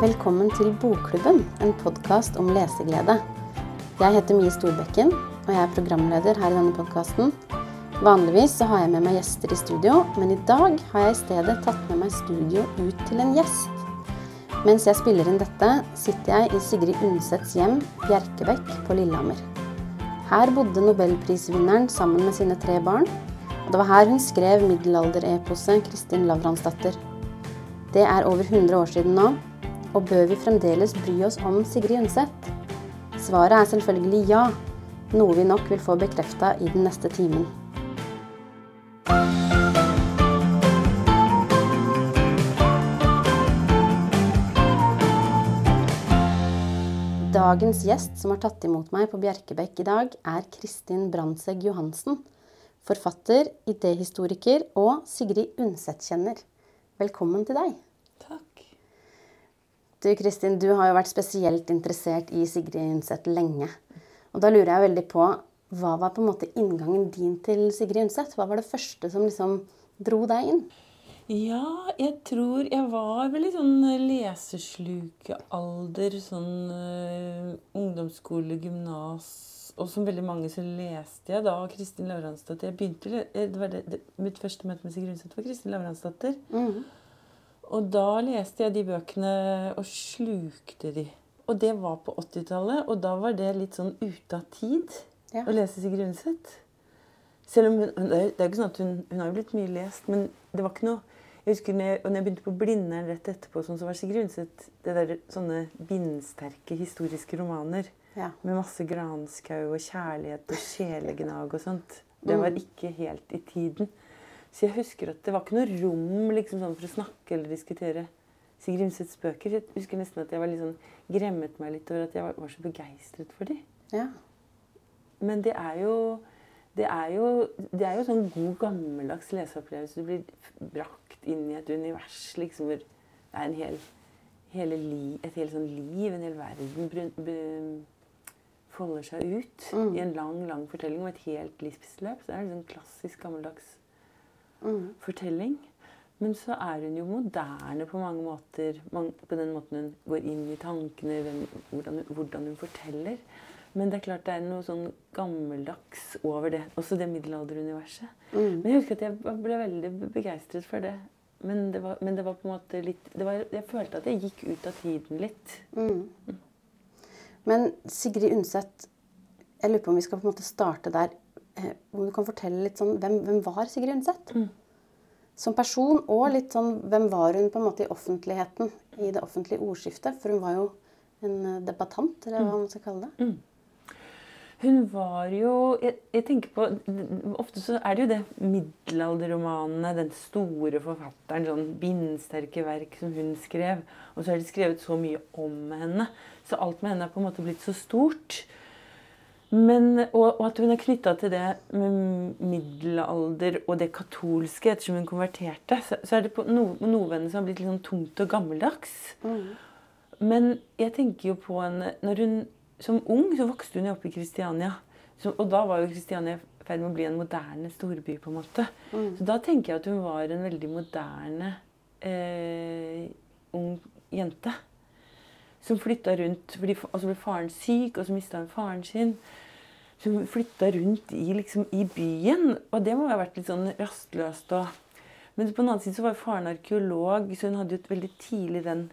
Velkommen til Bokklubben, en podkast om leseglede. Jeg heter Mie Storbekken, og jeg er programleder her i denne podkasten. Vanligvis så har jeg med meg gjester i studio, men i dag har jeg i stedet tatt med meg studio ut til en gjest. Mens jeg spiller inn dette, sitter jeg i Sigrid Undsets hjem, Bjerkebekk på Lillehammer. Her bodde nobelprisvinneren sammen med sine tre barn, og det var her hun skrev middelaldereposet Kristin Lavransdatter. Det er over 100 år siden nå, og bør vi fremdeles bry oss om Sigrid Undset? Svaret er selvfølgelig ja, noe vi nok vil få bekrefta i den neste timen. Dagens gjest som har tatt imot meg på Bjerkebekk i dag, er Kristin Brandtzæg Johansen. Forfatter, idéhistoriker og Sigrid Undset-kjenner. Velkommen til deg. Du Kristin, du har jo vært spesielt interessert i Sigrid Undset lenge. Og da lurer jeg veldig på, hva var på en måte inngangen din til Sigrid Undset? Hva var det første som liksom dro deg inn? Ja, jeg tror jeg var vel i sånn leseslukealder. Sånn uh, ungdomsskole, gymnas. Og som veldig mange så leste jeg da Kristin Lavransdatter. Jeg begynte, det det, det, Mitt første møte med Sigrid Undset var Kristin Lavransdatter. Mhm. Og da leste jeg de bøkene og slukte de. Og det var på 80-tallet, og da var det litt sånn ute av tid Ja. å lese Sigrid Undset. Selv om hun, det er er jo ikke sånn at hun, hun har jo blitt mye lest, men det var ikke noe Jeg husker når jeg, når jeg begynte på Blindern rett etterpå, sånn, så var Sigrid Undset det der, sånne bindsterke historiske romaner Ja. med masse granskau og kjærlighet og sjelegnag og sånt. Det var ikke helt i tiden. Så jeg husker at det var ikke noe rom liksom, sånn, for å snakke eller diskutere Sigrid Undsets bøker. Jeg husker nesten at jeg var litt sånn, gremmet meg litt over at jeg var, var så begeistret for dem. ja. Men det er jo det er jo, det er jo sånn god, gammeldags leseopplevelse. Du blir brakt inn i et univers liksom, hvor det er en hel, hele li, et helt sånn liv, en hel verden folder seg ut Mm. i en lang, lang fortelling om et helt livsløp. Så det er liksom klassisk, gammeldags Mhm. fortelling. Men så er hun jo moderne på mange måter. På den måten hun går inn i tankene, hvordan, hun- hvordan hun forteller. Men det er klart det er noe sånn gammeldags over det. Også det middelalderuniverset. Mm. Men jeg husker at jeg ble veldig begeistret for det. Men det var, men det var på en måte litt det var, Jeg følte at jeg gikk ut av tiden litt. Mm. Men Sigrid Undset, jeg lurer på om vi skal på en måte starte der. Eh, Om du kan fortelle litt sånn, hvem, hvem var Sigrid Undset? Mm. Som person, og litt sånn, hvem var hun på en måte i offentligheten? I det offentlige ordskiftet? For hun var jo en eh, debattant, eller hva man skal kalle det. Hun var jo jeg, jeg tenker på, Ofte så er det jo det middelalderromanene, den store forfatteren, sånn bindsterke verk som hun skrev. Og så er det skrevet så mye om henne. Så alt med henne er på en måte blitt så stort. Men, og, og at hun er knytta til det med middelalder og det katolske ettersom hun konverterte. Så, så er det på no, noe som har blitt litt sånn tungt og gammeldags. Mm. Men jeg tenker jo på henne når hun, Som ung så vokste hun jo opp i Kristiania. Så, og da var jo Kristiania i ferd med å bli en moderne storby. på en måte. Mm. Så da tenker jeg at hun var en veldig moderne eh, ung jente. Som flytta rundt fordi Og så ble faren syk, og så mista han faren sin. Som flytta rundt i, liksom, i byen. Og det må ha vært litt sånn rastløst. Og, men på den annen side så var faren arkeolog, så hun hadde jo veldig tidlig den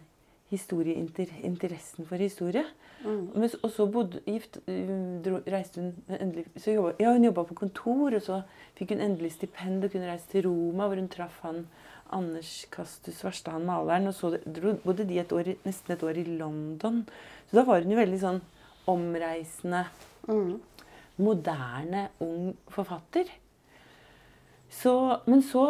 historieinteressen for historie. Mm. Men, og så bodde, gift, dro, reiste hun endelig så jobba, Ja, hun jobba på kontor, og så fikk hun endelig stipend og kunne reise til Roma, hvor hun traff han Anders Kastus Verstad, maleren. Og så bodde de et år, nesten et år i London. Så da var hun jo veldig sånn omreisende, mm. moderne, ung forfatter. Så, men så,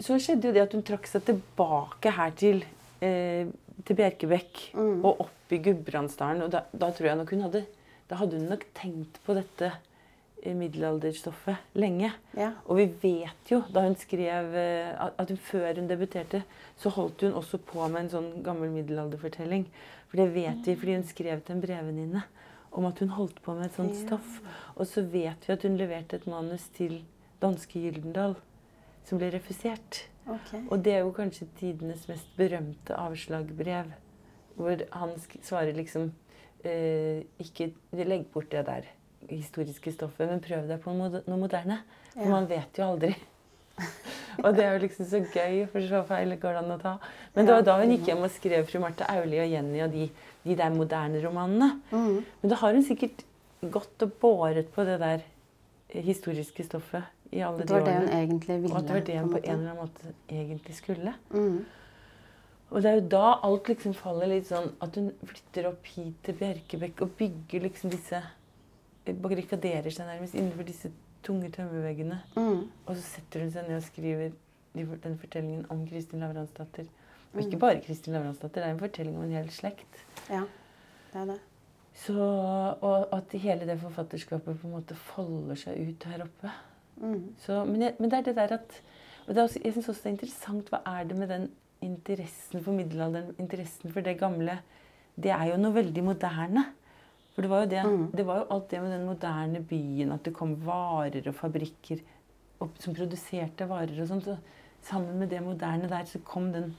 så skjedde jo det at hun trakk seg tilbake her til, eh, til Bjerkebekk mm. og opp i Gudbrandsdalen. Og da, da tror jeg nok hun hadde Da hadde hun nok tenkt på dette middelalderstoffet lenge. Ja. Og vi vet jo, da hun skrev eh, at hun før hun debuterte, så holdt hun også på med en sånn gammel middelalderfortelling. For det vet vi fordi hun skrev til en brevvenninne om at hun holdt på med et sånt stoff. Og så vet vi at hun leverte et manus til danske Gyldendal som ble refusert. Okay. Og det er jo kanskje tidenes mest berømte avslagbrev hvor han svarer liksom eh, Ikke legg bort det der historiske stoffet, men prøv deg på noe, moderne. For Ja. man vet jo aldri. og det er jo liksom så gøy, for så feil går det an å ta. Men det var da hun gikk hjem og skrev fru Marte Auli og Jenny og de, de der moderne romanene. Mm. Men da har hun sikkert gått og båret på det der historiske stoffet i alle Det de var det hun årene. egentlig ville. Og at det var det hun på en eller annen måte egentlig skulle. Mm. Og det er jo da alt liksom faller litt sånn At hun flytter opp hit til Bjerkebekk og bygger liksom disse Barrikaderer seg nærmest innenfor disse tunge tømmerveggene. Mm. Og så setter hun seg ned og skriver den fortellingen om Kristin Lavransdatter. Og Mm. ikke bare Kristin Lavransdatter, det er en fortelling om en hel slekt. Ja, det er det. Så, og at hele det forfatterskapet på en måte folder seg ut her oppe. Mm. Så, men, jeg, men det er det der at og det også, Jeg syns også det er interessant hva er det med den interessen for middelalderen, interessen for det gamle. Det er jo noe veldig moderne. For det var jo, det, Mm. det var jo alt det med den moderne byen, at det kom varer og fabrikker opp, som produserte varer og sånt. Så sammen med det moderne der så kom den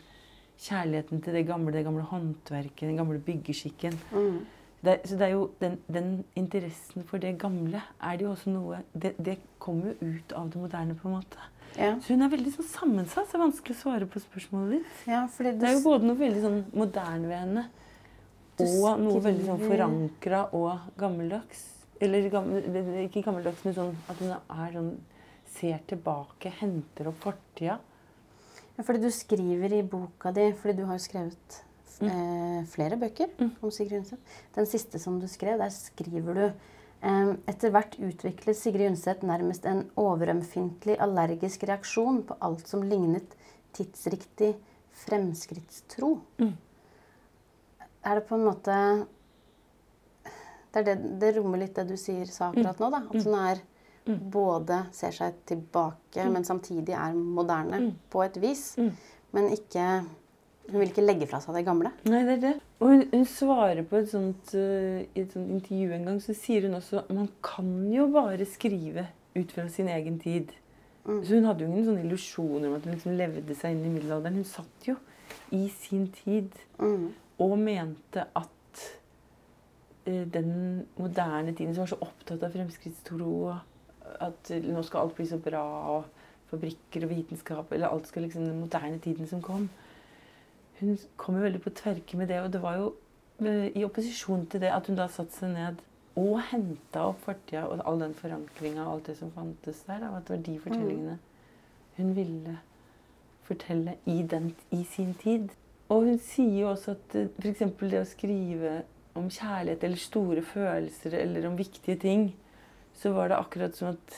kjærligheten til det gamle, det gamle håndverket, den gamle byggeskikken. Mm. Det, så det er jo den, den interessen for det gamle er det jo også noe Det, det kommer jo ut av det moderne, på en måte. Ja. Så hun er veldig sånn sammensatt. Så det er vanskelig å svare på spørsmålet ditt. ja, du Det er jo både noe veldig sånn moderne ved henne, og noe veldig sånn forankra og gammeldags. Eller ikke gammeldags, men sånn at hun er sånn Ser tilbake, henter opp fortida. Ja, fordi du skriver i boka di, fordi du har jo skrevet Mm. eh, flere bøker Mm. om Sigrid Undset. Den siste som du skrev, der skriver du eh, etter hvert utviklet Sigrid Undset nærmest en overømfintlig allergisk reaksjon på alt som lignet tidsriktig fremskrittstro. Mm. Er det på en måte det, det, det rommer litt det du sier sa akkurat nå, da. At hun er Mm. både ser seg tilbake, Mm. men samtidig er moderne Mm. på et vis. Mm. Men ikke Hun vil ikke legge fra seg det gamle. Nei, det er det. Og hun, hun svarer på et sånt, uh, i et sånt intervju en gang, så sier hun også man kan jo bare skrive ut fra sin egen tid. Mm. Så hun hadde jo ingen sånne illusjoner om at hun liksom levde seg inn i middelalderen. Hun satt jo i sin tid Mm. Og mente at eh, den moderne tiden som var så opptatt av fremskrittstro at eh, nå skal alt bli så bra, og fabrikker og vitenskap Eller alt skal liksom den moderne tiden som kom. Hun kom jo veldig på tverke med det, og det var jo eh, i opposisjon til det at hun da satte seg ned og henta opp fortida og all den forankringa og alt det som fantes der. At det var de fortellingene hun ville fortelle i, den, i sin tid. Og hun sier jo også at f.eks. det å skrive om kjærlighet eller store følelser eller om viktige ting, så var det akkurat som at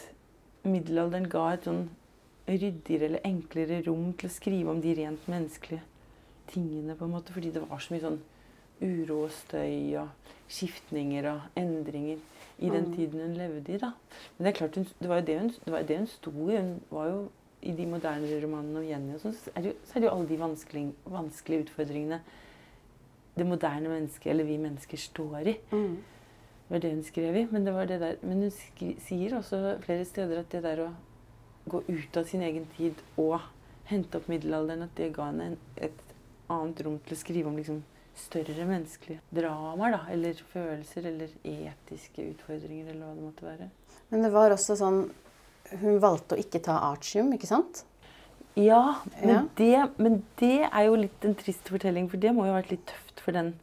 middelalderen ga et sånn ryddigere eller enklere rom til å skrive om de rent menneskelige tingene, på en måte, fordi det var så mye sånn uro og støy og skiftninger og endringer i den Mm. tiden hun levde i. da. Men det er klart, hun, det var jo det hun, det var det hun sto i. Hun var jo i de moderne romanene om Jenny sånn, så, er det jo- så er det jo alle de vanskelige, vanskelige utfordringene det moderne mennesket, eller vi mennesker, står i. Mm. Det var det hun skrev i. Men, det var det men hun skri, sier også flere steder at det der å gå ut av sin egen tid og hente opp middelalderen, at det ga henne en, et annet rom til å skrive om liksom, større menneskelige dramaer, da. Eller følelser, eller etiske utfordringer, eller hva det måtte være. Men det var også sånn Hun valgte å ikke ta artium, ikke sant? Ja, men, Ja. Det, men det er jo litt en trist fortelling, for det må jo ha vært litt tøft for den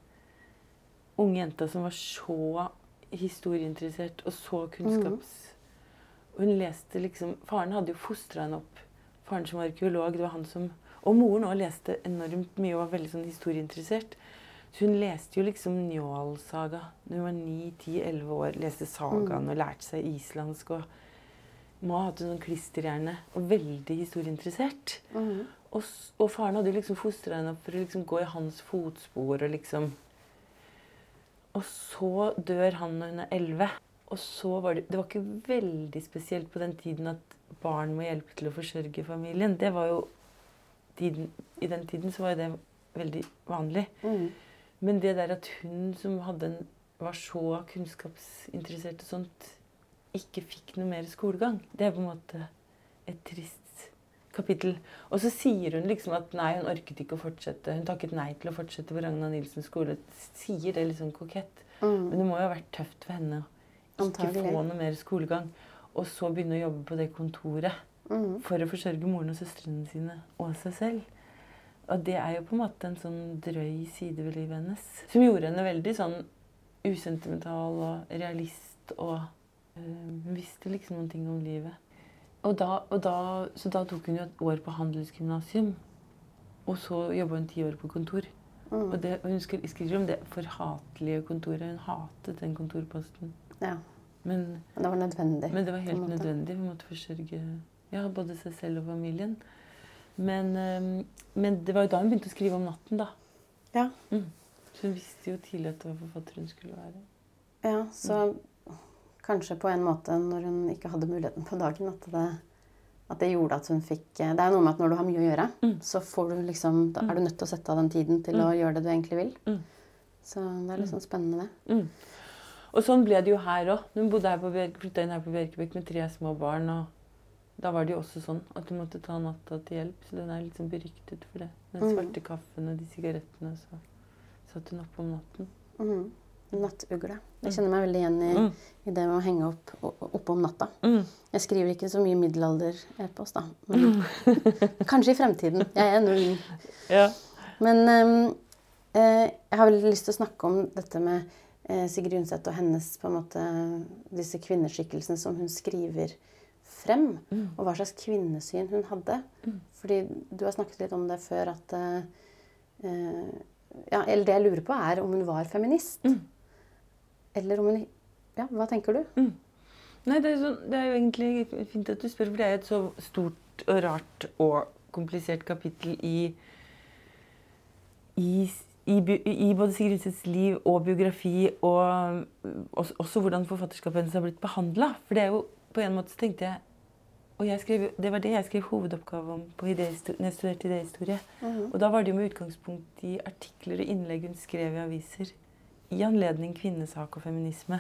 unge jenta som var så historieinteressert og så kunnskaps... Mm. hun leste liksom Faren hadde jo fostra henne opp. Faren som var arkeolog. det var han som... Og moren òg leste enormt mye og var veldig sånn historieinteressert. Så hun leste jo liksom Njål-saga da hun var 9-10-11 år. Leste sagaen og lærte seg islandsk. og må ha hatt sånn klisterhjerne og veldig historieinteressert. Mhm. Og, og faren hadde liksom fostra henne opp for å liksom gå i hans fotspor og liksom Og så dør han når hun er elleve. Og så var det Det var ikke veldig spesielt på den tiden at barn må hjelpe til å forsørge familien. Det var jo tiden, I den tiden så var jo det veldig vanlig. Mm. Men det der at hun som hadde en, var så kunnskapsinteressert og sånt, ikke fikk noe mer skolegang, det er på en måte et trist kapittel. Og så sier hun liksom at nei, hun orket ikke å fortsette. Hun takket nei til å fortsette på Ragna Nilsen skole. Sier det litt sånn kokett. Mm. Men det må jo ha vært tøft for henne å ikke få noe mer skolegang. Og så begynne å jobbe på det kontoret Mm. for å forsørge moren og søstrene sine og seg selv. Og det er jo på en måte en sånn drøy side ved livet hennes. Som gjorde henne veldig sånn usentimental og realist og visste liksom noen ting om livet. Og da, og da, så da tok hun jo et år på handelsgymnasium. Og så jobba hun ti år på kontor. Mm. Og det, og hun skriver om det forhatelige kontoret. Hun hatet den kontorposten. Ja. Men Men det var nødvendig. men det var helt nødvendig. Hun måtte forsørge ja, både seg selv og familien. Men, øhm, men det var jo da hun begynte å skrive om natten, da. Ja. Mm. Så hun visste jo tidlig at det var forfatter hun skulle være. Ja, så kanskje på en måte når hun ikke hadde muligheten på dagen, at det, at det gjorde at hun fikk Det er noe med at når du har mye å gjøre, Mm. så får du liksom, da er du nødt til å sette av den tiden til å gjøre det du egentlig vil. Mm. Så det er litt sånn spennende, det. Mm. Og sånn ble det jo her òg. Hun bodde her på flytta inn her på Bjerkebekk med tre små barn. og Da var det jo også sånn at hun måtte ta natta til hjelp. Så den er sånn beryktet for det. Den Mm. svarte kaffen og de sigarettene. Så satt hun oppe om natten. Nattugle. Jeg kjenner meg veldig igjen i, Mm. i det med å henge opp oppe om natta. Mm. Jeg skriver ikke så mye middelalder-epos, da. Men kanskje i fremtiden. Jeg er ennå ung. Ja. Men ehm, eh, jeg har veldig lyst til å snakke om dette med eh, Sigrid Undset og hennes på en måte, disse kvinneskikkelsene som hun skriver frem. Mm. Og hva slags kvinnesyn hun hadde. Mm. Fordi du har snakket litt om det før at eh, eh, ja, Eller det jeg lurer på, er om hun var feminist. Mm. Eller om hun Ja, hva tenker du? Nei, det er, så, det er jo egentlig fint at du spør, for det er et så stort og rart og komplisert kapittel i i, i, i både Sigrid Undsets liv og biografi, og mm, også, også hvordan forfatterskapet hennes har blitt behandla. For det er jo på en måte så tenkte jeg Og jeg skrev, det var det jeg skrev hovedoppgave om på når jeg studerte idéhistorie. Og da var det jo med utgangspunkt i artikler og innlegg hun skrev i aviser i anledning kvinnesak og feminisme.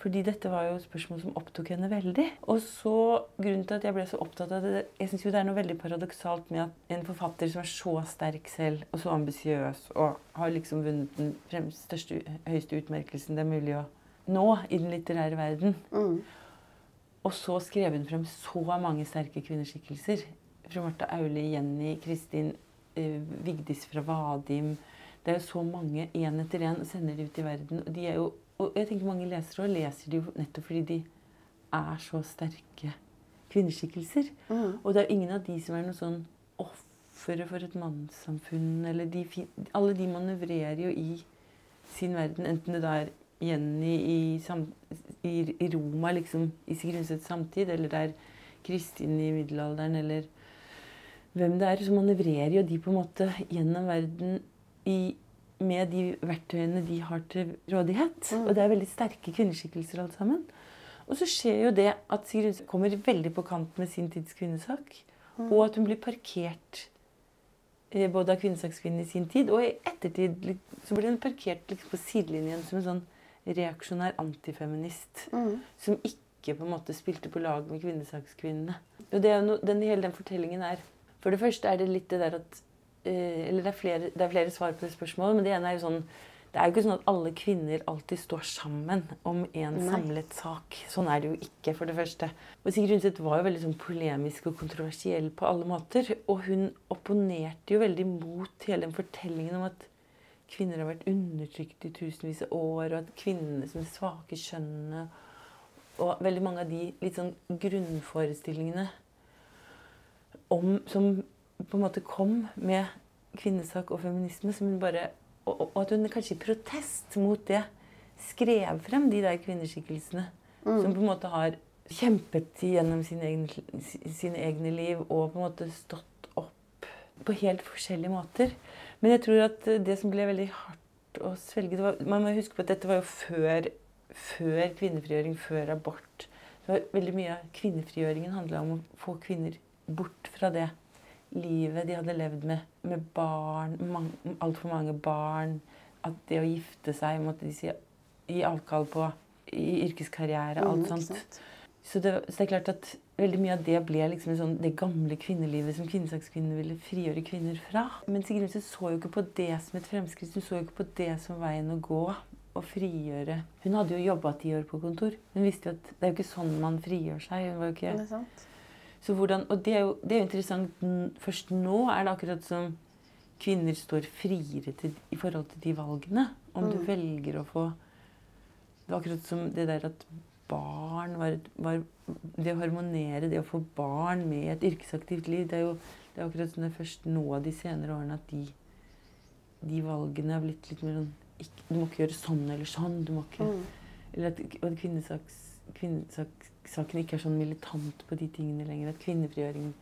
Fordi dette var jo et spørsmål som opptok henne veldig. Og så, grunnen til at jeg ble så opptatt av det Jeg syns jo det er noe veldig paradoksalt med at en forfatter som er så sterk selv, og så ambisiøs, og har liksom vunnet den fremst, største, høyeste utmerkelsen det er mulig å nå i den litterære verden, Mm. og så skrev hun frem så mange sterke kvinneskikkelser. Fra Martha Aule, Jenny, Kristin, eh, Vigdis fra Vadim. Det er jo så mange én etter én sender de ut i verden. Og, de er jo, og jeg tenker mange lesere også leser de jo nettopp fordi de er så sterke kvinneskikkelser. Mm. Og det er jo ingen av de som er noe sånn ofre for et mannssamfunn. Eller de, alle de manøvrerer jo i sin verden, enten det da er Jenny i, sam, i, i Roma, liksom, i Sigrid Undsets samtid, eller det er Kristin i middelalderen, eller hvem det er, så manøvrerer jo de på en måte gjennom verden i, med de verktøyene de har til rådighet. Mm. Og det er veldig sterke kvinneskikkelser alt sammen. Og så skjer jo det at Sigrun kommer veldig på kant med sin tids kvinnesak. Og at hun blir parkert eh, både av kvinnesakskvinnen i sin tid, og i ettertid så blir hun parkert liksom på sidelinjen som en sånn reaksjonær antifeminist. Mm. Som ikke på en måte spilte på lag med kvinnesakskvinnene. Og er no, den, hele den fortellingen er For det første er det litt det der at Eller det er, flere, det er flere svar på det spørsmålet, men det ene er jo sånn det er jo ikke sånn at alle kvinner alltid står sammen om en Nei. samlet sak. Sånn er det jo ikke, for det første. Og Sigrid Undset var jo veldig sånn polemisk og kontroversiell på alle måter. Og hun opponerte jo veldig mot hele den fortellingen om at kvinner har vært undertrykt i tusenvis av år, og at kvinnene som det svake kjønnet Og veldig mange av de litt sånn grunnforestillingene om, som på en måte kom med kvinnesak og feminisme, som hun bare og, og at hun kanskje i protest mot det skrev frem de der kvinneskikkelsene Mm. som på en måte har kjempet gjennom sine egne, sine egne liv og på en måte stått opp på helt forskjellige måter. Men jeg tror at det som ble veldig hardt å svelge var, Man må huske på at dette var jo før, før kvinnefrigjøring, før abort. Det var veldig Mye av kvinnefrigjøringen handla om å få kvinner bort fra det livet de hadde levd med, med barn, mang, altfor mange barn. At det å gifte seg måtte de si, gi avkall på i yrkeskarriere. Alt mm, sånt. så, det, så det er klart at veldig mye av det ble liksom sånn, det gamle kvinnelivet som kvinnesakskvinnene ville frigjøre kvinner fra. Men Sigrid Undset så jo ikke på det som et fremskritt. Hun så jo ikke på det som veien å gå. Å frigjøre Hun hadde jo jobba ti år på kontor. Hun visste jo at det er jo ikke sånn man frigjør seg. Hun var jo ikke... Det er sant. Så hvordan, og det er, jo, det er jo interessant Først nå er det akkurat som kvinner står friere til, i forhold til de valgene. Om du Mm. velger å få Det var akkurat som det der at barn var, var Det å harmonere, det å få barn med et yrkesaktivt liv Det er jo det er akkurat som det er først nå de senere årene at de, de valgene er blitt litt mer sånn Du må ikke gjøre sånn eller sånn. Du må ikke Mm. eller at, at kvinnesaks, kvinnesaken ikke er sånn militant på de tingene lenger. At kvinnefrigjøring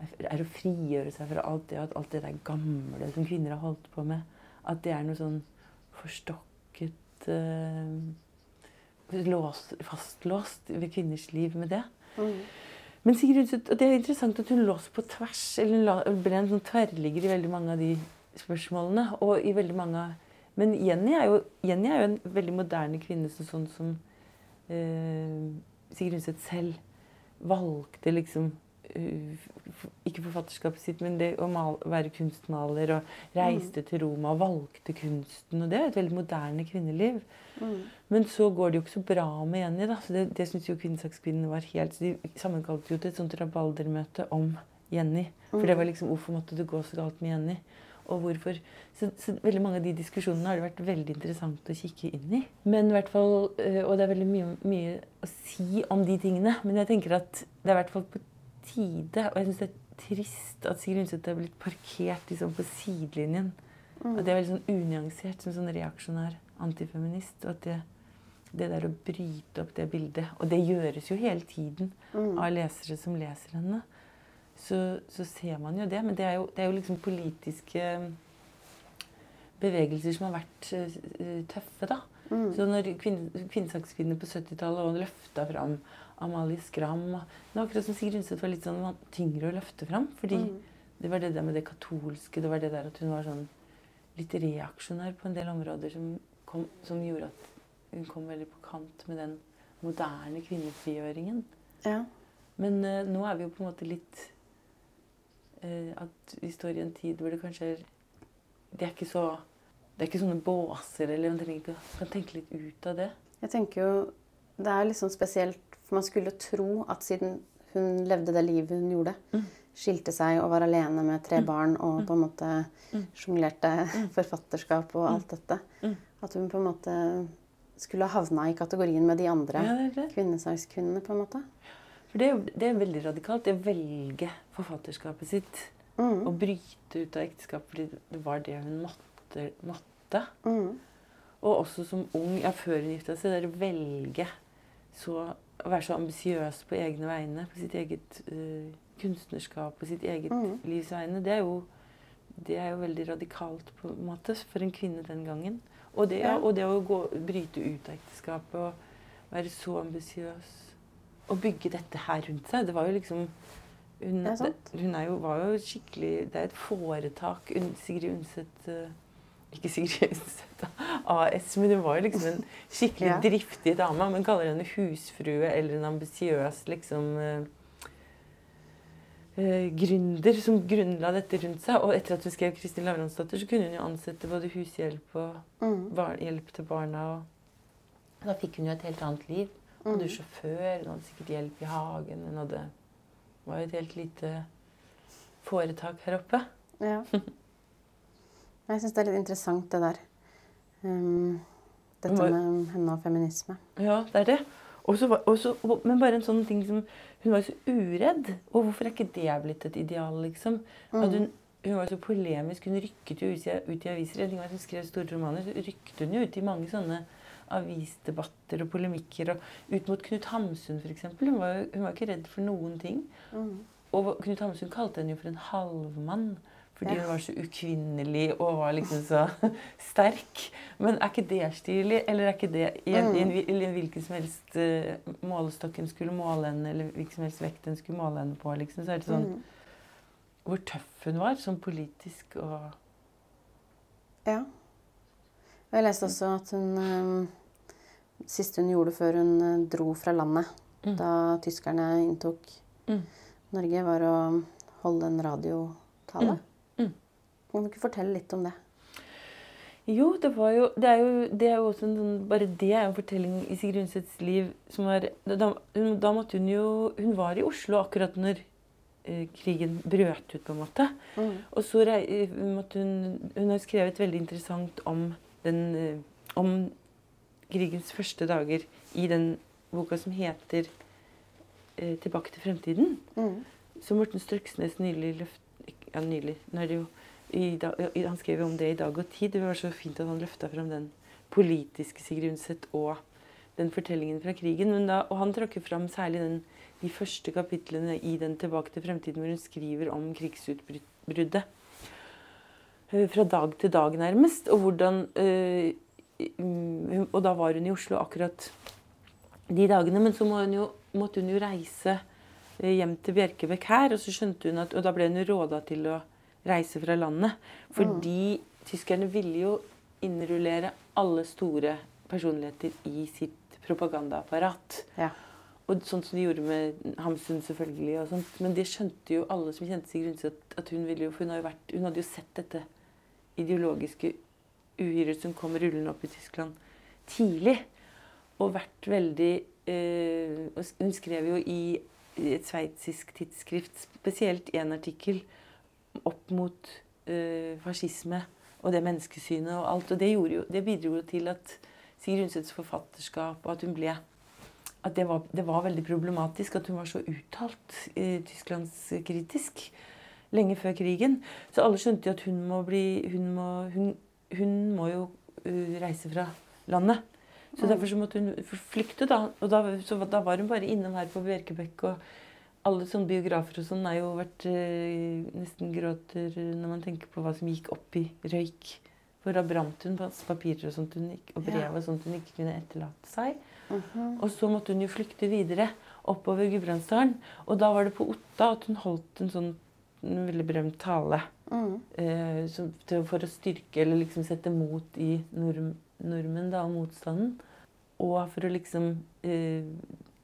er, å frigjøre seg fra alt det, at alt det der gamle som kvinner har holdt på med, at det er noe sånn forstokket uh, låst, Fastlåst ved kvinners liv med det. Mm. Men Sigrid og det er interessant at hun lå på tvers, eller hun ble en sånn tverrligger i veldig mange av de spørsmålene. og i veldig mange av Men Jenny er jo, Jenny er jo en veldig moderne kvinne, så sånn som eh, Sigrid Undset selv valgte liksom eh, Ikke forfatterskapet sitt, men det å mal, være kunstmaler. Og reiste til Roma og valgte kunsten. Og det er et veldig moderne kvinneliv. Mm. Men så går det jo ikke så bra med Jenny. da, så Det, det syns jo kvinnesakskvinnene var helt så De sammenkalte jo til et sånt rabaldermøte om Jenny. For det var liksom Hvorfor måtte det gå så galt med Jenny? Og hvorfor så, så veldig mange av de diskusjonene har det vært veldig interessant å kikke inn i. Men i hvert fall, øh, Og det er veldig mye, mye å si om de tingene. Men jeg tenker at det er i hvert fall på tide, og jeg syns det er trist at Sigrid Undset er blitt parkert liksom på sidelinjen. Mm. At det er veldig sånn unyansert som sånn reaksjonær antifeminist. Og at det, det der å bryte opp det bildet Og det gjøres jo hele tiden Mm. av lesere som leser henne. Så, så ser man jo det. Men det er jo, det er jo liksom politiske bevegelser som har vært eh, tøffe, da. Mm. Så når kvinn- kvinnesakskvinner på 70-tallet og løfta fram Amalie Skram Det var akkurat som Sigrid Undset var litt sånn tyngre å løfte fram. Fordi Mm. det var det der med det katolske, det var det der at hun var sånn litt reaksjonær på en del områder som, kom, som gjorde at hun kom veldig på kant med den moderne kvinnefrigjøringen. Ja. Men uh, nå er vi jo på en måte litt eh, At vi står i en tid hvor det kanskje er Det er ikke så Det er ikke sånne båser, eller man trenger ikke, kan tenke litt ut av det. Jeg tenker jo Det er litt sånn spesielt, for man skulle tro at siden hun levde det livet hun gjorde, Mm. skilte seg og var alene med tre Mm. barn og på en måte Mm. sjonglerte forfatterskap og Mm. alt dette, Mm. at hun på en måte skulle ha havna i kategorien med de andre Ja, kvinnesakskvinnene, på en måte. For det er, jo- det er veldig radikalt. Det å velge forfatterskapet sitt Mm. og bryte ut av ekteskap fordi det var det hun måtte. måtte. Mm. Og også som ung, ja, før hun gifta seg, det å velge så, å være så ambisiøs på egne vegne, på sitt eget uh, kunstnerskap, på sitt eget Mm. livs vegne, det er, jo, det er jo veldig radikalt på en måte for en kvinne den gangen. Og det, Ja. og det å gå, bryte ut av ekteskapet og være så ambisiøs og bygge dette her rundt seg, det var jo liksom hun, Det er det- hun er jo, var jo skikkelig Det er et foretak. Sigrid Undset eh, Ikke Sigrid Undset AS, men hun var jo liksom en skikkelig Ja. driftig dame. Man kaller henne husfrue eller en ambisiøs liksom eh, eh, gründer som grunnla dette rundt seg. Og etter at hun skrev Kristin Lavransdatter, så kunne hun jo ansette både hushjelp og Mm. hjelp til barna. Og da fikk hun jo et helt annet liv. Hun hadde Mm. sjåfør, han hadde sikkert hjelp i hagen. Hun hadde, var jo et helt lite foretak her oppe. Ja. Jeg syns det er litt interessant, det der. Um, dette var, med henne og feminisme. Ja, det er det. Også, var- også, men bare en sånn ting som Hun var jo så uredd. Og hvorfor er ikke det blitt et ideal, liksom? At hun, hun var så polemisk. Hun rykket jo ut i, ut i aviser. En ting var at hun skrev store romaner, så rykket hun jo ut i mange sånne avisdebatter og polemikker. Og ut mot Knut Hamsun, f.eks. Hun, var hun var ikke redd for noen ting. Mm. Og Knut Hamsun kalte henne jo for en halvmann. Fordi Ja. hun var så ukvinnelig og var liksom så sterk. Men er ikke det stilig? Eller er ikke det i en, en, i en hvilken som helst uh, målestokk en skulle måle henne, eller hvilken som helst vekt en skulle måle henne på, liksom, så er det sånn Mm. Hvor tøff hun var, sånn politisk og Ja. Jeg leste også at hun um, Siste hun gjorde før hun eh, dro fra landet Mm. da tyskerne inntok Mm. Norge, var å holde en radiotale. Mm. Mm. Kan du ikke fortelle litt om det? Jo, det var jo Det er jo, det er jo også en sånn Bare det er en fortelling i Sigrid Undsets liv som var da, hun- da måtte hun jo Hun var i Oslo akkurat når eh, krigen brøt ut, på en måte. Mm. Og så eh, måtte hun Hun har skrevet veldig interessant om den eh, Om krigens første dager i den boka som heter eh, 'Tilbake til fremtiden'. Mm. Så Morten Strøksnes nylig løft... Ja, nylig. Jo i dag, han skrev om det i Dag og Tid. Det var så fint at han løfta fram den politiske Sigrid Undset og den fortellingen fra krigen. Men da, og han tråkker fram særlig den, de første kapitlene i den 'Tilbake til fremtiden', hvor hun skriver om krigsutbruddet. Eh, Fra dag til dag, nærmest. Og hvordan eh, mm, Og da var hun i Oslo akkurat de dagene. Men så må hun jo, måtte hun jo reise eh, hjem til Bjerkebekk her, og så skjønte hun at, og da ble hun råda til å reise fra landet. Fordi tyskerne ville jo innrullere alle store personligheter i sitt propagandaapparat. Ja. Og sånn som de gjorde med Hamsun, selvfølgelig. og sånt. Men det skjønte jo alle som kjente Sigrid Undset, at hun ville jo For hun, vært, hun hadde jo sett dette ideologiske uhyret som kom rullende opp i Tyskland tidlig. Og vært veldig eh, Hun skrev jo i et sveitsisk tidsskrift spesielt en artikkel opp mot eh, fascisme og det menneskesynet og alt. Og det, jo, det bidro jo til at Sigrid Undsets forfatterskap og at hun ble at det var, det var veldig problematisk at hun var så uttalt eh, tysklandskritisk lenge før krigen. Så alle skjønte jo at hun må bli Hun må, hun, hun må jo eh, reise fra landet. Så derfor så måtte hun flykte, da. Og da, så da var hun bare innom her på Bjerkebekk. Og alle sånne biografer og sånn er jo vært eh, nesten gråter når man tenker på hva som gikk opp i røyk. For da brant hun masse papirer og sånt hun ikke, og brev og sånt hun ikke kunne etterlate seg. Mhm. Og så måtte hun jo flykte videre oppover Gudbrandsdalen. Og da var det på Otta at hun holdt en sånn en veldig berømt tale Mm. eh, som, til, for å styrke eller liksom sette mot i nordm nordmenn da, og motstanden. Og for å liksom eh,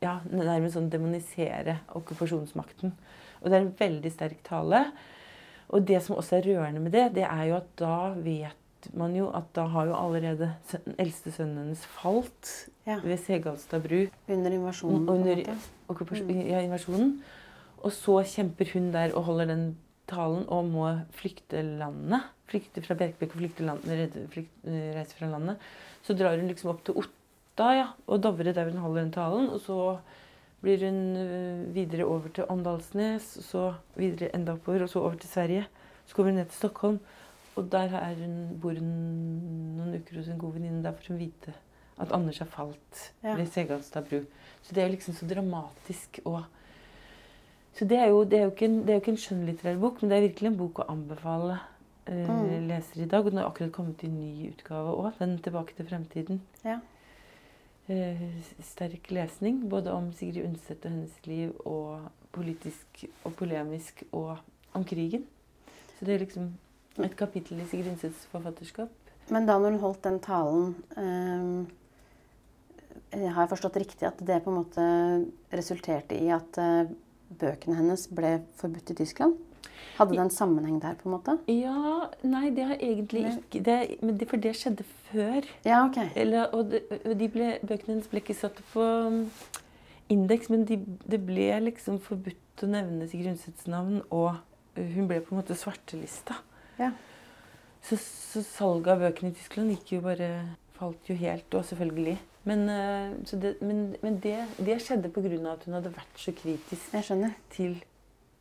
ja, nærmest sånn demonisere okkupasjonsmakten. Og det er en veldig sterk tale. Og det som også er rørende med det, det er jo at da vet man jo at da har jo allerede den eldste sønnen hennes falt Ja. ved Segalstad bru Under invasjonen. Under- måte. ja, invasjonen. Og så kjemper hun der og holder den talen og må flykte landet. Flykte fra Bjerkebekk og flykte landet, flykt, eh, reise fra landet. Så drar hun liksom opp til Otta ja, og Dovre der hun holder den talen. Og så blir hun eh, videre over til Åndalsnes, og så videre enda oppover, og så over til Sverige. Så kommer hun ned til Stockholm, og der er hun, bor hun noen uker hos en god venninne. Der får hun vite at Anders har falt Ja. ved Segalstad bru. Så det er liksom så dramatisk og Så det er jo, det er jo, ikke, en, det er jo ikke en skjønnlitterær bok, men det er virkelig en bok å anbefale eh, Mm. lesere i dag. Og den har akkurat kommet i ny utgave òg, den 'Tilbake til fremtiden'. Ja. Eh, sterk lesning, både om Sigrid Undset og hennes liv, og politisk og polemisk, og om krigen. Så det er liksom et kapittel i Sigrid Undsets forfatterskap. Men da når hun holdt den talen eh, Har jeg forstått riktig at det på en måte resulterte i at eh, bøkene hennes ble forbudt i Tyskland? Hadde det en sammenheng der, på en måte? Ja, nei, det har egentlig ikke det, men det, For det skjedde før. Ja, ok. Eller, og de, de ble, bøkene hennes ble ikke satt på um, indeks, men de, det ble liksom forbudt å nevne Sigrid Undsets navn, og hun ble på en måte svartelista. Ja. Så, så salget av bøkene i Tyskland gikk jo bare falt jo helt, og selvfølgelig. Men, så det, men, men det, det skjedde pga. at hun hadde vært så kritisk Jeg til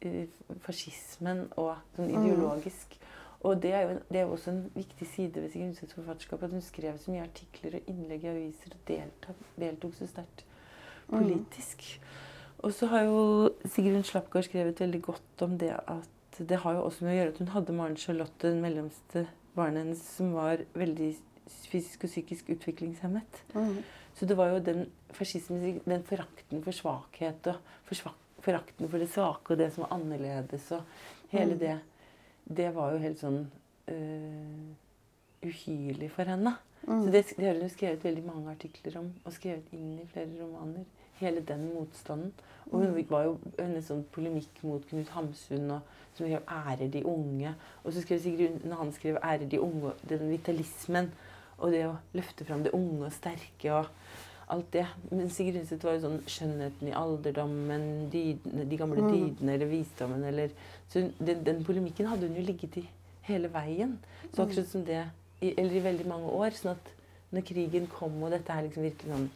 uh, fascismen og sånn Mm. ideologisk. Og det er, jo, det er jo også en viktig side ved Sigrid Undsets forfatterskap at hun skrev så mye artikler og innlegg i aviser og deltok, deltok så sterkt Mm. politisk. Og så har jo Sigrun Slapgard skrevet veldig godt om det at det har jo også med å gjøre at hun hadde Maren Charlotte, den mellomste barnet hennes, som var veldig fysisk og psykisk utviklingshemmet. Mm. Så det var jo den fascismen, den forakten for svakhet og for forakten for det svake og det som var annerledes og hele Mm. det Det var jo helt sånn uh, uhyrlig for henne. Mm. Så det, det har hun skrevet veldig mange artikler om og skrevet inn i flere romaner. hele den motstanden. Og hun var jo hennes sånn polemikk mot Knut Hamsun, og, som skrev 'ærer de unge'. Og så skrev Sigrid når han skrev 'ærer de unge', den vitalismen. Og det å løfte fram det unge og sterke og alt det. Men Sigrid Undset var jo sånn skjønnheten i alderdommen, dydene, de gamle Mm. dydene eller visdommen eller Så den, den polemikken hadde hun jo ligget i hele veien. Så akkurat som det i, Eller i veldig mange år. Sånn at når krigen kom, og dette er liksom virkelig sånn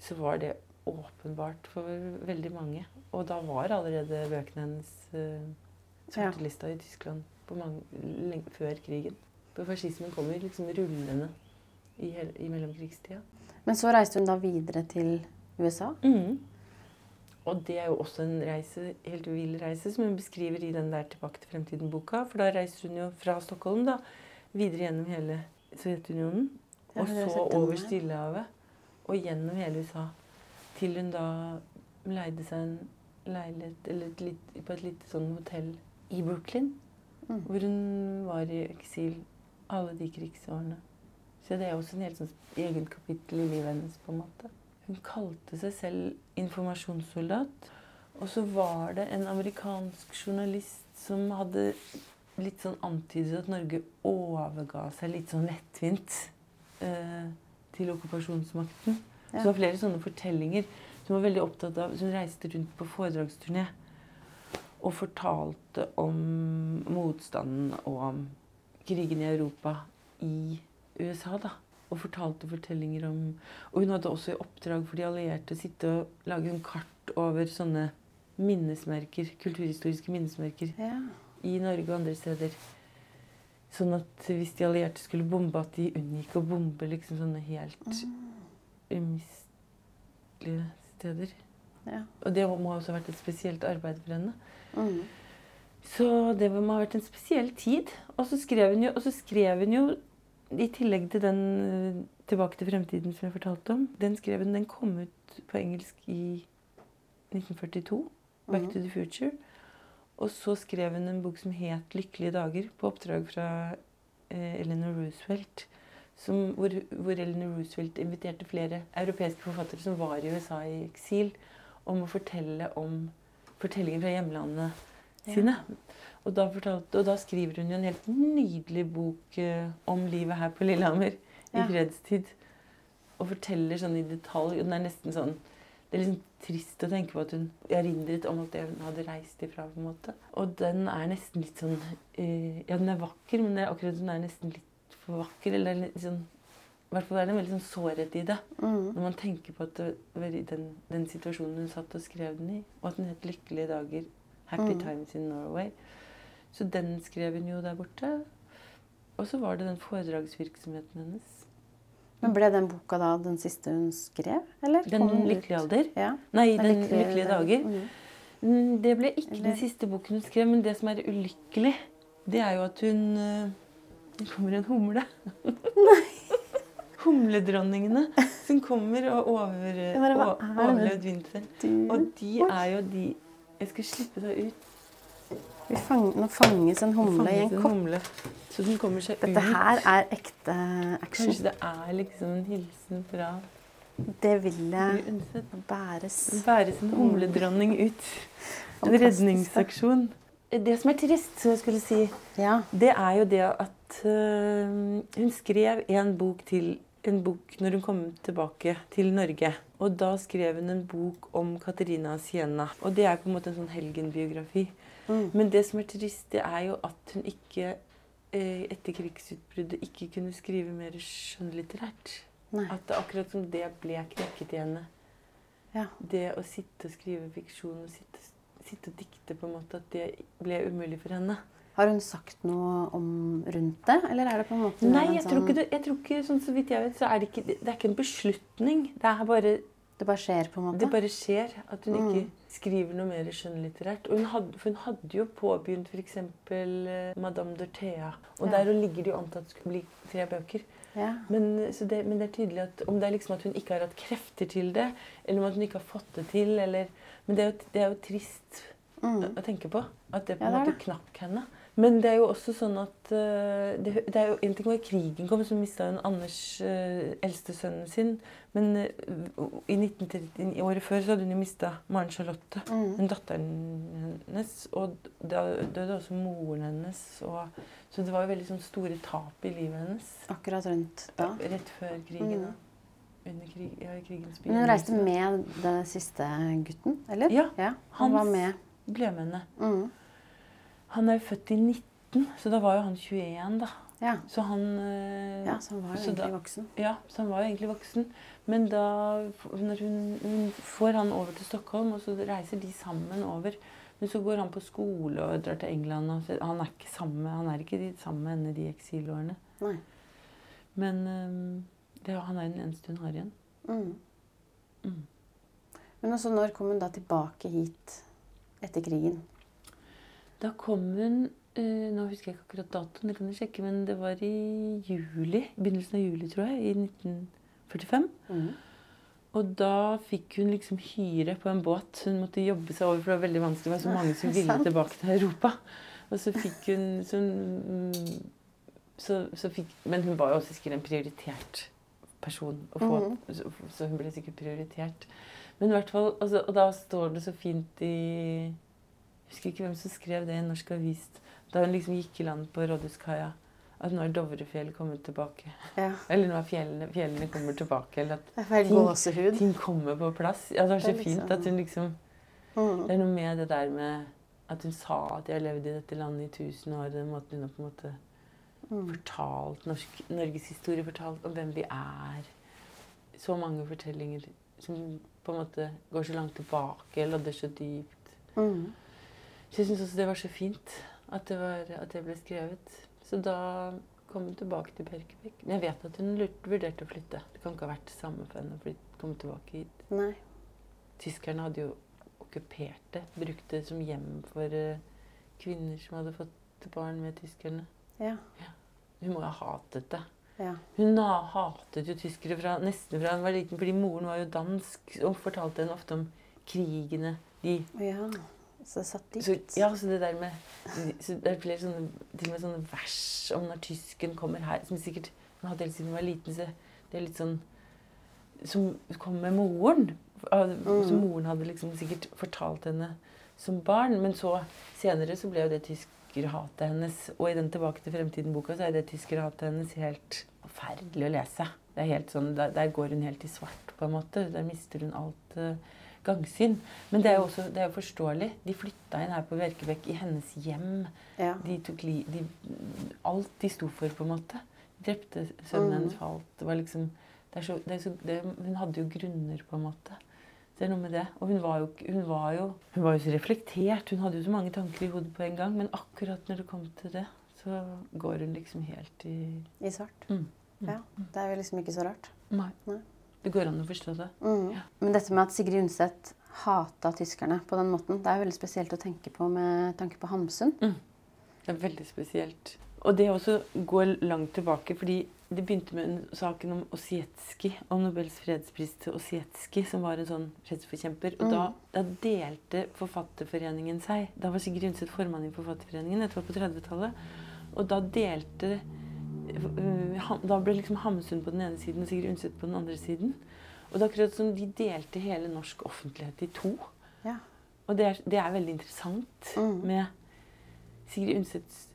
Så var det åpenbart for veldig mange. Og da var allerede bøkene hennes uh, Ja. i Tyskland på mange, lenge, før krigen. For fascismen kommer liksom rullende i, hele, i mellomkrigstida. Men så reiste hun da videre til USA. Og det er jo også en reise, helt vill reise som hun beskriver i den der 'Tilbake til fremtiden'-boka. For da reiser hun jo fra Stockholm da, videre gjennom hele Sovjetunionen. Og så over. Stillehavet. Og gjennom hele USA. Til hun da leide seg en leilighet eller et litt, på et lite sånn hotell i Brooklyn. Mm. Hvor hun var i eksil alle de krigsårene. Så det er også en helt sånn egen kapittel i livet hennes. på en måte. Hun kalte seg selv informasjonssoldat. Og så var det en amerikansk journalist som hadde litt sånn antydet at Norge overga seg litt sånn lettvint eh, til okkupasjonsmakten. Så det var flere sånne fortellinger som var veldig opptatt av, som reiste rundt på foredragsturné og fortalte om motstanden og om krigen i Europa i USA. da. Og fortalte fortellinger om Og hun hadde også i oppdrag for de allierte å sitte og lage en kart over sånne minnesmerker, kulturhistoriske minnesmerker Ja. i Norge og andre steder. Sånn at hvis de allierte skulle bombe, at de unngikk å bombe liksom sånne helt umistelige steder. Ja. Og det må også ha vært et spesielt arbeid for henne. Mm. Så det må ha vært en spesiell tid. Og så skrev hun jo, og så skrev hun jo i tillegg til den eh, 'Tilbake til fremtiden' som jeg fortalte om, den skrev hun, den kom ut på engelsk i 1942. 'Back Mhm. to the Future'. Og så skrev hun en bok som het 'Lykkelige dager', på oppdrag fra eh, Eleanor Roosevelt. Som, hvor, hvor Eleanor Roosevelt inviterte flere europeiske forfattere som var i USA i eksil, om å fortelle om fortellinger fra hjemlandene Ja. Sine. Og da, fortalte, og da skriver hun jo en helt nydelig bok eh, om livet her på Lillehammer i fredstid. Og forteller sånn i detalj. Og den er nesten sånn Det er liksom trist å tenke på at hun erindret om at hun hadde reist ifra. på en måte. Og den er nesten litt sånn uh, Ja, den er vakker, men det er akkurat den er nesten litt for vakker. Eller sånn I hvert fall er det en veldig sånn sårhet i det. Mm. Når man tenker på at det var i den, den situasjonen hun satt og skrev den i, og at den het 'Lykkelige dager', 'Happy Mm. Times in Norway'. Så den skrev hun jo der borte. Og så var det den foredragsvirksomheten hennes. Men ble den boka da den siste hun skrev? Eller? Den den lykkelige alder? Ja. Nei, Den Den lykkelige lykkelige dager. Mm. Mm, Det ble ikke Eller- den siste boken hun skrev, men det som er ulykkelig, det er jo at hun eh, Det kommer en humle. Humledronningene som kommer og over, er overlevd vinteren. Og de er jo de Jeg skal slippe deg ut. vi fang, nå fanges en humle i en kopp. Så den kommer seg Dette ut. her er ekte action. Kanskje det er liksom en hilsen fra Det vil jeg bæres. Bæres en humledronning ut. En redningsaksjon. Det som er trist, som jeg skulle si, Ja. det er jo det at øh, hun skrev en bok til en bok når hun kom tilbake til Norge. Og da skrev hun en bok om Katerina Sienna. Og det er på en måte en sånn helgenbiografi. Mm. Men det som er trist, det er jo at hun ikke eh, etter krigsutbruddet ikke kunne skrive mer skjønnlitterært. At det akkurat som det ble knekket i henne. Ja. Det å sitte og skrive fiksjon og sitte, sitte og dikte, på en måte, at det ble umulig for henne. Har hun sagt noe om rundt det, eller er det på en måte Nei, jeg tror sånn- ikke det. Jeg tror ikke, sånn så vidt jeg vet, så er det ikke, det er ikke en beslutning. Det er bare Det bare skjer, på en måte? Det bare skjer at hun ikke Mm. skriver noe mer skjønnlitterært. Og hun hadde, for hun hadde jo påbegynt f.eks. Uh, 'Madame Dorthea'. Og Ja. der ligger det jo antatt skulle bli tre bøker. Ja. Men, så det, men det er tydelig at om det er liksom at hun ikke har hatt krefter til det, eller om at hun ikke har fått det til, eller Men det er jo, det er jo trist Mm. å tenke på. At det på en det er måte knakk henne. Men det er jo også sånn at eh, det, det er jo En ting var krigen kom, så mista hun Anders, eh, eldste sønnen sin. Men eh, i 1930, i året før så hadde hun jo mista Maren Charlotte, Mm. den datteren hennes. Og da døde også moren hennes. Og, så det var jo veldig sånn store tap i livet hennes. Akkurat rundt da. Rett før krigen. Mm. krig, ja, Men hun reiste med den siste gutten, eller? Ja, Han hans- var med. Ble med henne. Mm. Han er jo født i 19, så da var jo han 21, da. Ja. Så han eh, ja, så han var jo egentlig da- voksen. Ja, så han var jo egentlig voksen. Men da når hun, hun får han over til Stockholm, og så reiser de sammen over. Men så går han på skole og drar til England. Og han er ikke sammen, han er ikke sammen med henne de eksilårene. Nei. Men eh, det, han er den eneste hun har igjen. Mm. Mm. Men også når kom hun da tilbake hit etter krigen? Da kom hun eh, Nå husker jeg ikke akkurat datoen, det kan jeg sjekke, men det var i juli. Begynnelsen av juli, tror jeg. I 1945. Mm. Og da fikk hun liksom hyre på en båt. Hun måtte jobbe seg over, for det var veldig vanskelig. Det var så mange som ville tilbake til Europa. Og så fikk hun så, mm, så, så fikk, Men hun var jo også sikkert en prioritert person. Å få, Mm. så, så hun ble sikkert prioritert. Men i hvert fall, altså, Og da står det så fint i Jeg husker ikke hvem som skrev det i en norsk avis. Da hun liksom gikk i land på Rådhuskaia. At nå er Dovrefjell kommet tilbake. Ja. Eller nå er fjellene, fjellene kommer tilbake. Eller at Jeg Ting- ting kommer på plass. Ja, det var Det så fint liksom- at hun liksom Mm. Det er noe med det der med at hun sa at de har levd i dette landet i tusen år. Den måten hun har på en måte Mm. fortalt norsk, norgeshistorie, fortalt om hvem vi er. Så mange fortellinger som på en måte går så langt tilbake, lodder så dypt. Mm. Så jeg syns også det var så fint at det, var, at det ble skrevet. Så da kom hun tilbake til Perkebekk. Men jeg vet at hun lurt, vurderte å flytte. Det kan ikke ha vært samme for henne å komme tilbake hit. Nei. Tyskerne hadde jo okkupert det. Brukte det som hjem for uh, kvinner som hadde fått barn med tyskerne. Ja. Hun må ha hatet det. Ja. Hun ha- hatet jo tyskere fra, nesten fra hun var liten, fordi moren var jo dansk og fortalte henne ofte om krigene. De, ja. Så det satt dypt. så, ja, så det der med så Det flere sånne, til og med sånne vers om når tysken kommer her, som sikkert hun hadde helt siden hun var liten. Så det er litt sånn Som kom med moren. Som Mm. moren hadde liksom sikkert fortalt henne som barn. Men så senere så ble jo det tyskerhatet hennes Og i den Tilbake til fremtiden-boka så er det tyskerhatet hennes helt forferdelig å lese. Det er helt sånn, der, der går hun helt i svart, på en måte. Der mister hun alt eh, gangsyn. Men det er jo også det er forståelig. De flytta inn her på Bjerkebekk i hennes hjem. Ja. De tok li, de, alt de sto for, på en måte. Drepte sønnen Mm. falt. Det var liksom det så, det så, det, Hun hadde jo grunner, på en måte. Det er noe med det. Og hun var, jo, hun, var jo, hun var jo så reflektert. Hun hadde jo så mange tanker i hodet på en gang. Men akkurat når det kom til det, så går hun liksom helt i I svart. Mm. Mm. Ja. Det er jo liksom ikke så rart. Nei. Nei. Det går an å forstå det. Mm. Ja. Men dette med at Sigrid Undset hata tyskerne på den måten, det er veldig spesielt å tenke på med tanke på Hamsun. Det er veldig spesielt. Og det også går langt tilbake, fordi det begynte med saken om Osietski, om Nobels fredspris til Osietski, som var en sånn fredsforkjemper. Og da, da delte Forfatterforeningen seg. Da var Sigrid Undset formann i Forfatterforeningen, dette var på 30-tallet. Og da delte Da ble liksom Hamsun på den ene siden og Sigrid Undset på den andre siden. Og det er akkurat som de delte hele norsk offentlighet i to. Ja. Og det er, det er veldig interessant Mm. med Sigrid Undsets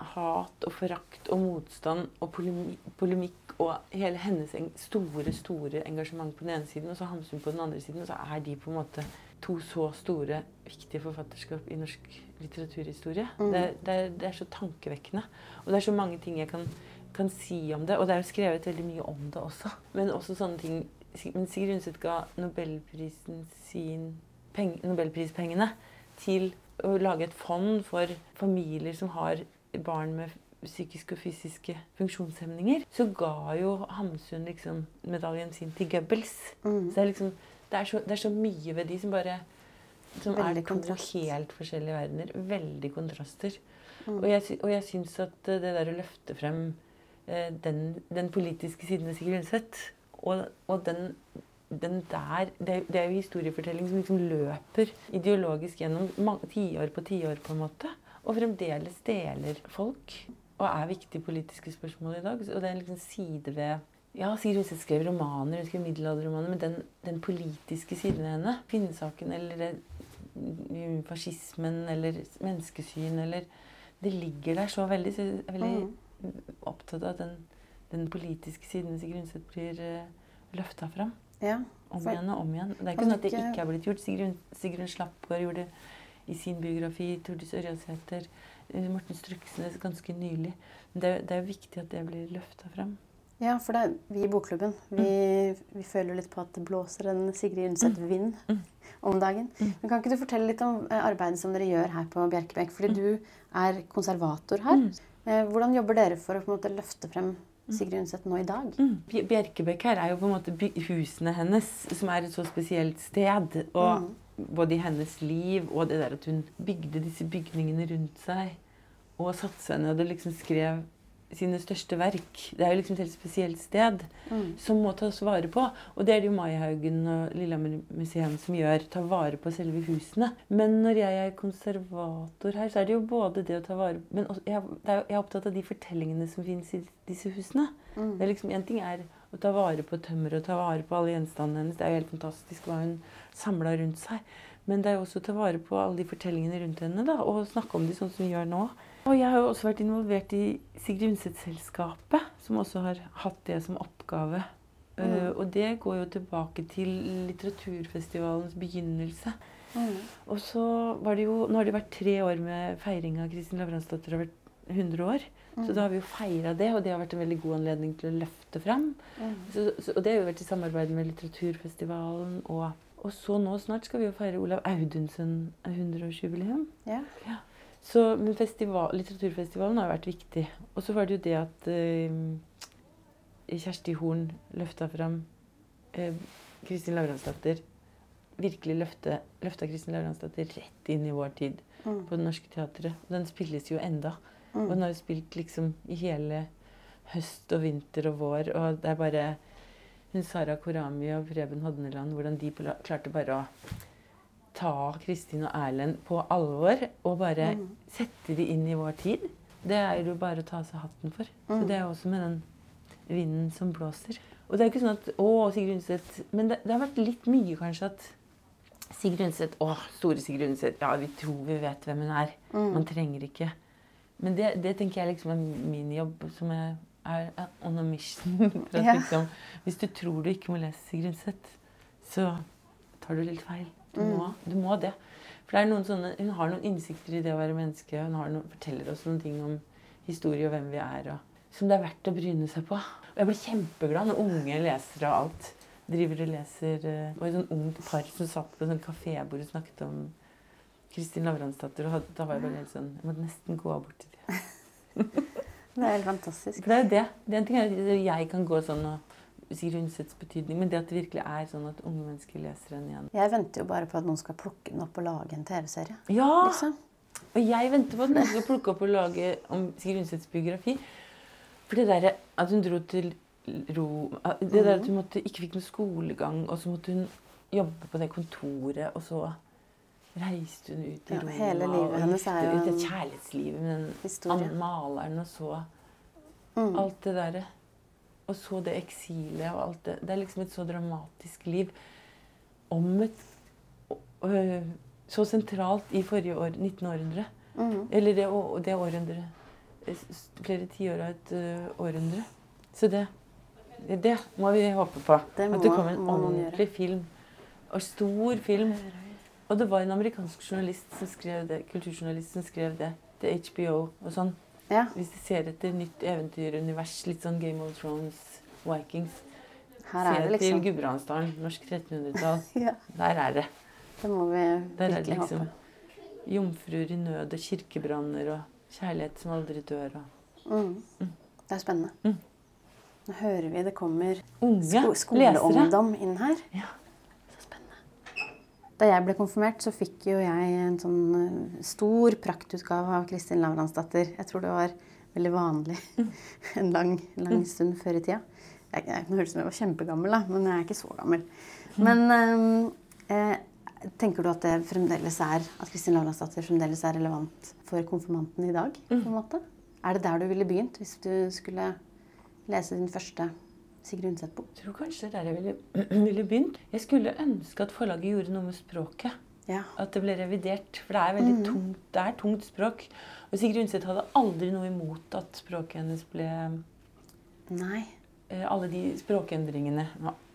hat og forakt og motstand og polemi, polemikk og hele hennes store, store engasjement på den ene siden, og så Hamsun på den andre siden. Og så er de på en måte to så store, viktige forfatterskap i norsk litteraturhistorie. Mm. Det, det, det er så tankevekkende. Og det er så mange ting jeg kan, kan si om det. Og det er jo skrevet veldig mye om det også. Men også sånne ting Men Sigrid Undset ga Nobelprisen sin peng, Nobelprispengene til å lage et fond for familier som har barn med psykiske og fysiske funksjonshemninger. Så ga jo Hamsun liksom medaljen sin til Goebbels. Mm. Så det er liksom det er, så, det er så mye ved de som bare som Veldig er to kontrast. helt forskjellige verdener. Veldig kontraster. Mm. Og jeg, og jeg syns at det der å løfte frem den, den politiske siden ved Sigrid Undset, og, og den, den der det, det er jo historiefortelling som liksom løper ideologisk gjennom tiår på tiår, på en måte. og fremdeles deler folk. Og er viktige politiske spørsmål i dag. Og det er en liksom side ved ja, Sigrid Undset skrev romaner, hun skrev middelalderromaner, men den, den, politiske siden ved henne, kvinnesaken eller mm, fascismen eller menneskesyn eller Det ligger der så veldig. Så er veldig mm. Opptatt av at den, den politiske siden Sigrid Undset blir uh, eh, løfta fram. Ja, om igjen og om igjen. Det er ikke sånn at det ikke er blitt gjort. Sigrun, Sigrun Slappgård gjorde det i sin biografi. Tordis Ørjasæter. Eh, Morten Struksnes ganske nylig. Men det, det er viktig at det blir løfta fram. Ja, for det er vi i Bokklubben vi, mm. vi føler litt på at det blåser en Sigrid Undset-vind mm. mm. om dagen. Mm. Men Kan ikke du fortelle litt om eh, arbeidet som dere gjør her på Bjerkebekk? Fordi mm. du er konservator her. Mm. Eh, hvordan jobber dere for å på en måte løfte frem Sigrid Undset nå i dag? Bjerkebekk her er jo på en måte husene hennes, som er et så spesielt sted. Og både i hennes liv og det der at hun bygde disse bygningene rundt seg og satte seg ned og liksom skrev sine største verk. Det er jo liksom et helt spesielt sted mm. som må tas vare på. Og det er det jo Maihaugen og Lillehammer museum som gjør. Ta vare på selve husene. Men når jeg er konservator her, så er det jo både det å ta vare på Men også, jeg, er, jeg, er opptatt av de fortellingene som finnes i disse husene. Mm. Det er liksom, En ting er å ta vare på tømmeret og ta vare på alle gjenstandene hennes. Det er jo helt fantastisk hva hun samla rundt seg. Men det er jo også å ta vare på alle de fortellingene rundt henne da, og snakke om de sånn som vi gjør nå. Og jeg har jo også vært involvert i Sigrid Undset-selskapet, som også har hatt det som oppgave. Mm. Uh, og det går jo tilbake til litteraturfestivalens begynnelse. Mm. Og så var det jo Nå har det vært tre år med feiring av Kristin Lavransdatter har vært 100 år. Mm. Så da har vi jo feira det, og det har vært en veldig god anledning til å løfte fram. Mm. Så, så, og det har jo vært i samarbeid med Litteraturfestivalen. Og, og så nå snart skal vi jo feire Olav Audunsen 100-årsjubileum. Yeah. ja. Så, men festival, litteraturfestivalen har vært viktig. Og så var det jo det at eh, Kjersti Horn løfta fram eh, Kristin Lavransdatter. Virkelig løfte, løfta Kristin Lavransdatter rett inn i vår tid mm. på Det Norske Teatret. Den spilles jo enda. Mm. Og den har jo spilt liksom i hele høst og vinter og vår. Og det er bare hun Sara Korami og Preben Hodneland, hvordan de klarte bare å ta Kristin og Erlend på alvor og bare mm. sette de inn i vår tid, det er jo bare å ta seg hatten for. Mm. Så det er også med den vinden som blåser. Og det er ikke sånn at Å, Sigrid Undset Men det, det, har vært litt mye, kanskje, at Sigrid Undset Å, store Sigrid Undset. Ja, vi tror vi vet hvem hun er. Mm. Man trenger ikke. Men det, det, tenker jeg liksom er min jobb, som er, er on a mission. for at ja. liksom, Hvis du tror du ikke må lese Sigrid Undset, så tar du litt feil. Du må, mm. du må det. For det er noen sånne, Hun har noen innsikter i det å være menneske. Hun noen, forteller oss noen ting om historie og hvem vi er. Og, som det er verdt å bryne seg på. Og jeg blir kjempeglad når unge lesere og alt driver og leser eh, Det var et sånn ungt par som satt på et kafébord og snakket om Kristin Lavransdatter. Og da var jeg bare helt sånn Jeg måtte nesten gå bort til dem. det er helt fantastisk. For det er jo det. Det er en ting er at jeg kan gå sånn og Sigrid Undsets betydning, men det at det virkelig er sånn at unge mennesker leser den igjen. Jeg venter jo bare på at noen skal plukke den opp og lage en TV-serie. Ja! Liksom. Og jeg venter på at noen skal plukke opp og lage om Sigrid Undsets biografi. For det der at hun dro til ro Det der at hun måtte, ikke fikk noe skolegang, og så måtte hun jobbe på det kontoret, og så reiste hun ut i ja, Roma. Hele livet hennes er jo kjærlighetslivet med den maleren, og så mm. alt det derre. Og så det eksilet og alt det. Det er liksom et så dramatisk liv om et øh, Så sentralt i forrige år, 1900. Mm. Eller det, det århundret. Flere tiår av et uh, århundre. Så det, det må vi håpe på. Det må, at det kommer en ordentlig film. Og stor film. Og det var en amerikansk journalist som skrev det, kulturjournalist som skrev det til HBO og sånn. Ja. Hvis de ser etter nytt eventyrunivers, litt sånn Game of Thrones, Vikings Her er det liksom... til Gudbrandsdalen, norsk 1300-tall. ja. Der er det. Det må vi virkelig liksom, håpe. Jomfruer i nød og kirkebranner og kjærlighet som aldri dør. Og... Mm. Mm. Det er spennende. Mm. Nå hører vi det kommer sko skoleungdom inn her. Ja. Da jeg ble konfirmert, så fikk jo jeg en sånn eh, stor praktutgave av Kristin Lavransdatter. Jeg tror det var veldig vanlig en lang, lang stund før i tida. Jeg, jeg, nå høres ut som jeg var kjempegammel, da, men jeg er ikke så gammel. Men ehm, eh, Tenker du at det fremdeles er at Kristin Lavransdatter fremdeles er relevant for konfirmanten i dag? på en måte? Er det der du ville begynt hvis du skulle lese din første Sigrid Undset-bok? Jeg tror kanskje det er der jeg ville, ville begynt. Jeg skulle ønske at forlaget gjorde noe med språket. Ja. At det ble revidert. For det er veldig tungt, det er tungt språk. Og Sigrid Undset hadde aldri noe imot at språket hennes ble Nei. eh, Alle de språkendringene.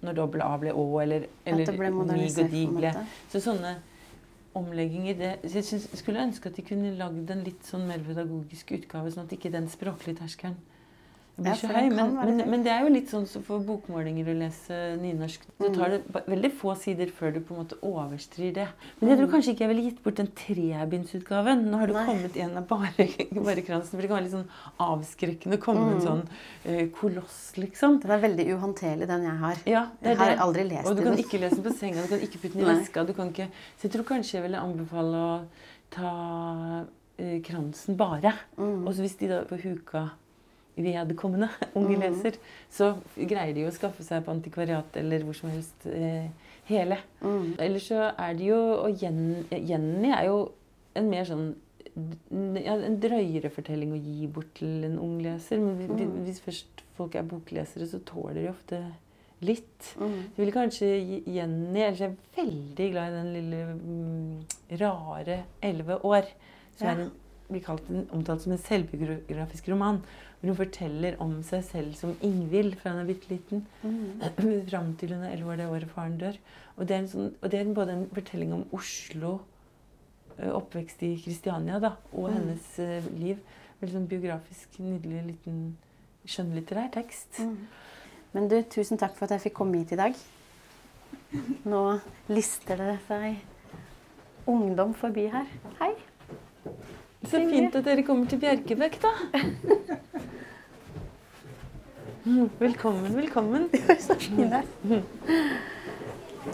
Når dobbel A ble Å, eller, eller ble mig og de ble. Så sånne omlegginger det, så Jeg synes, skulle ønske at de kunne lagd en litt sånn mer pedagogisk utgave, sånn at ikke den språklige terskelen Ja, høy. Men, men, men det er jo litt sånn som for bokmålinger å lese nynorsk. Du tar det veldig få sider før du på en måte overstrir det. Men jeg tror kanskje ikke jeg ville gitt bort den trebindsutgaven. Nå har du Nei. kommet igjen av bare, bare kransen. For det kan være litt sånn avskrekkende å komme med en sånn uh, koloss, liksom. Den er veldig uhåndterlig, den jeg har. Ja, det Jeg har det. aldri lest den. Og du kan ikke lese den på senga, du kan ikke putte den i veska. Du kan ikke, så jeg tror kanskje jeg ville anbefale å ta eh, kransen bare. Mm. Og så hvis de da på huka vedkommende unge Mm. leser, så greier de jo å skaffe seg på antikvariat eller hvor som helst eh, hele. Mm. Ellers så er det jo Og Jen, Jenny er jo en mer sånn ja, en drøyere fortelling å gi bort til en ung leser. Men Mm. hvis først folk er boklesere, så tåler de ofte litt. Mm. Jeg vil kanskje Jenny Ellers er jeg veldig glad i den lille mm, rare 11 år. Som Ja. er en, blir kalt omtalt som en selvbiografisk roman. Hvor hun forteller om seg selv som Ingvild fra hun er bitte liten. Mm. Fram til hun er 11 år, det året faren dør. Og det er, en sånn, og det er både en fortelling om Oslo, oppvekst i Kristiania, da, og Mm. hennes uh, liv. Veldig sånn biografisk, nydelig liten skjønnlitterær tekst. Mm. Men du, tusen takk for at jeg fikk komme hit i dag. Nå lister det seg ungdom forbi her. Hei. Så fint at dere kommer til Bjerkebekk, da. Mm, Velkommen, velkommen. Så fine.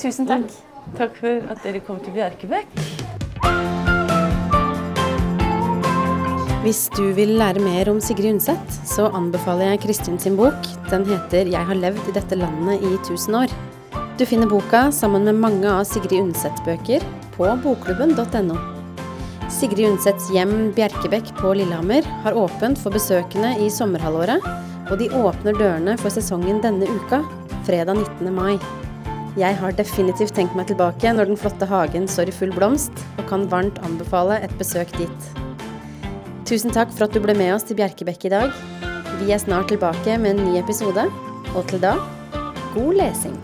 Tusen takk. Takk for at dere kom til Bjerkebekk. Hvis du vil lære mer om Sigrid Undset, så anbefaler jeg Kristin sin bok. Den heter 'Jeg har levd i dette landet i tusen år'. Du finner boka sammen med mange av Sigrid Undset-bøker på bokklubben.no. Sigrid Undsets hjem Bjerkebekk på Lillehammer har åpent for besøkende i sommerhalvåret, og de åpner dørene for sesongen denne uka, fredag 19. mai. Jeg har definitivt tenkt meg tilbake når den flotte hagen står i full blomst, og kan varmt anbefale et besøk dit. Tusen takk for at du ble med oss til Bjerkebekk i dag. Vi er snart tilbake med en ny episode, og til da god lesing.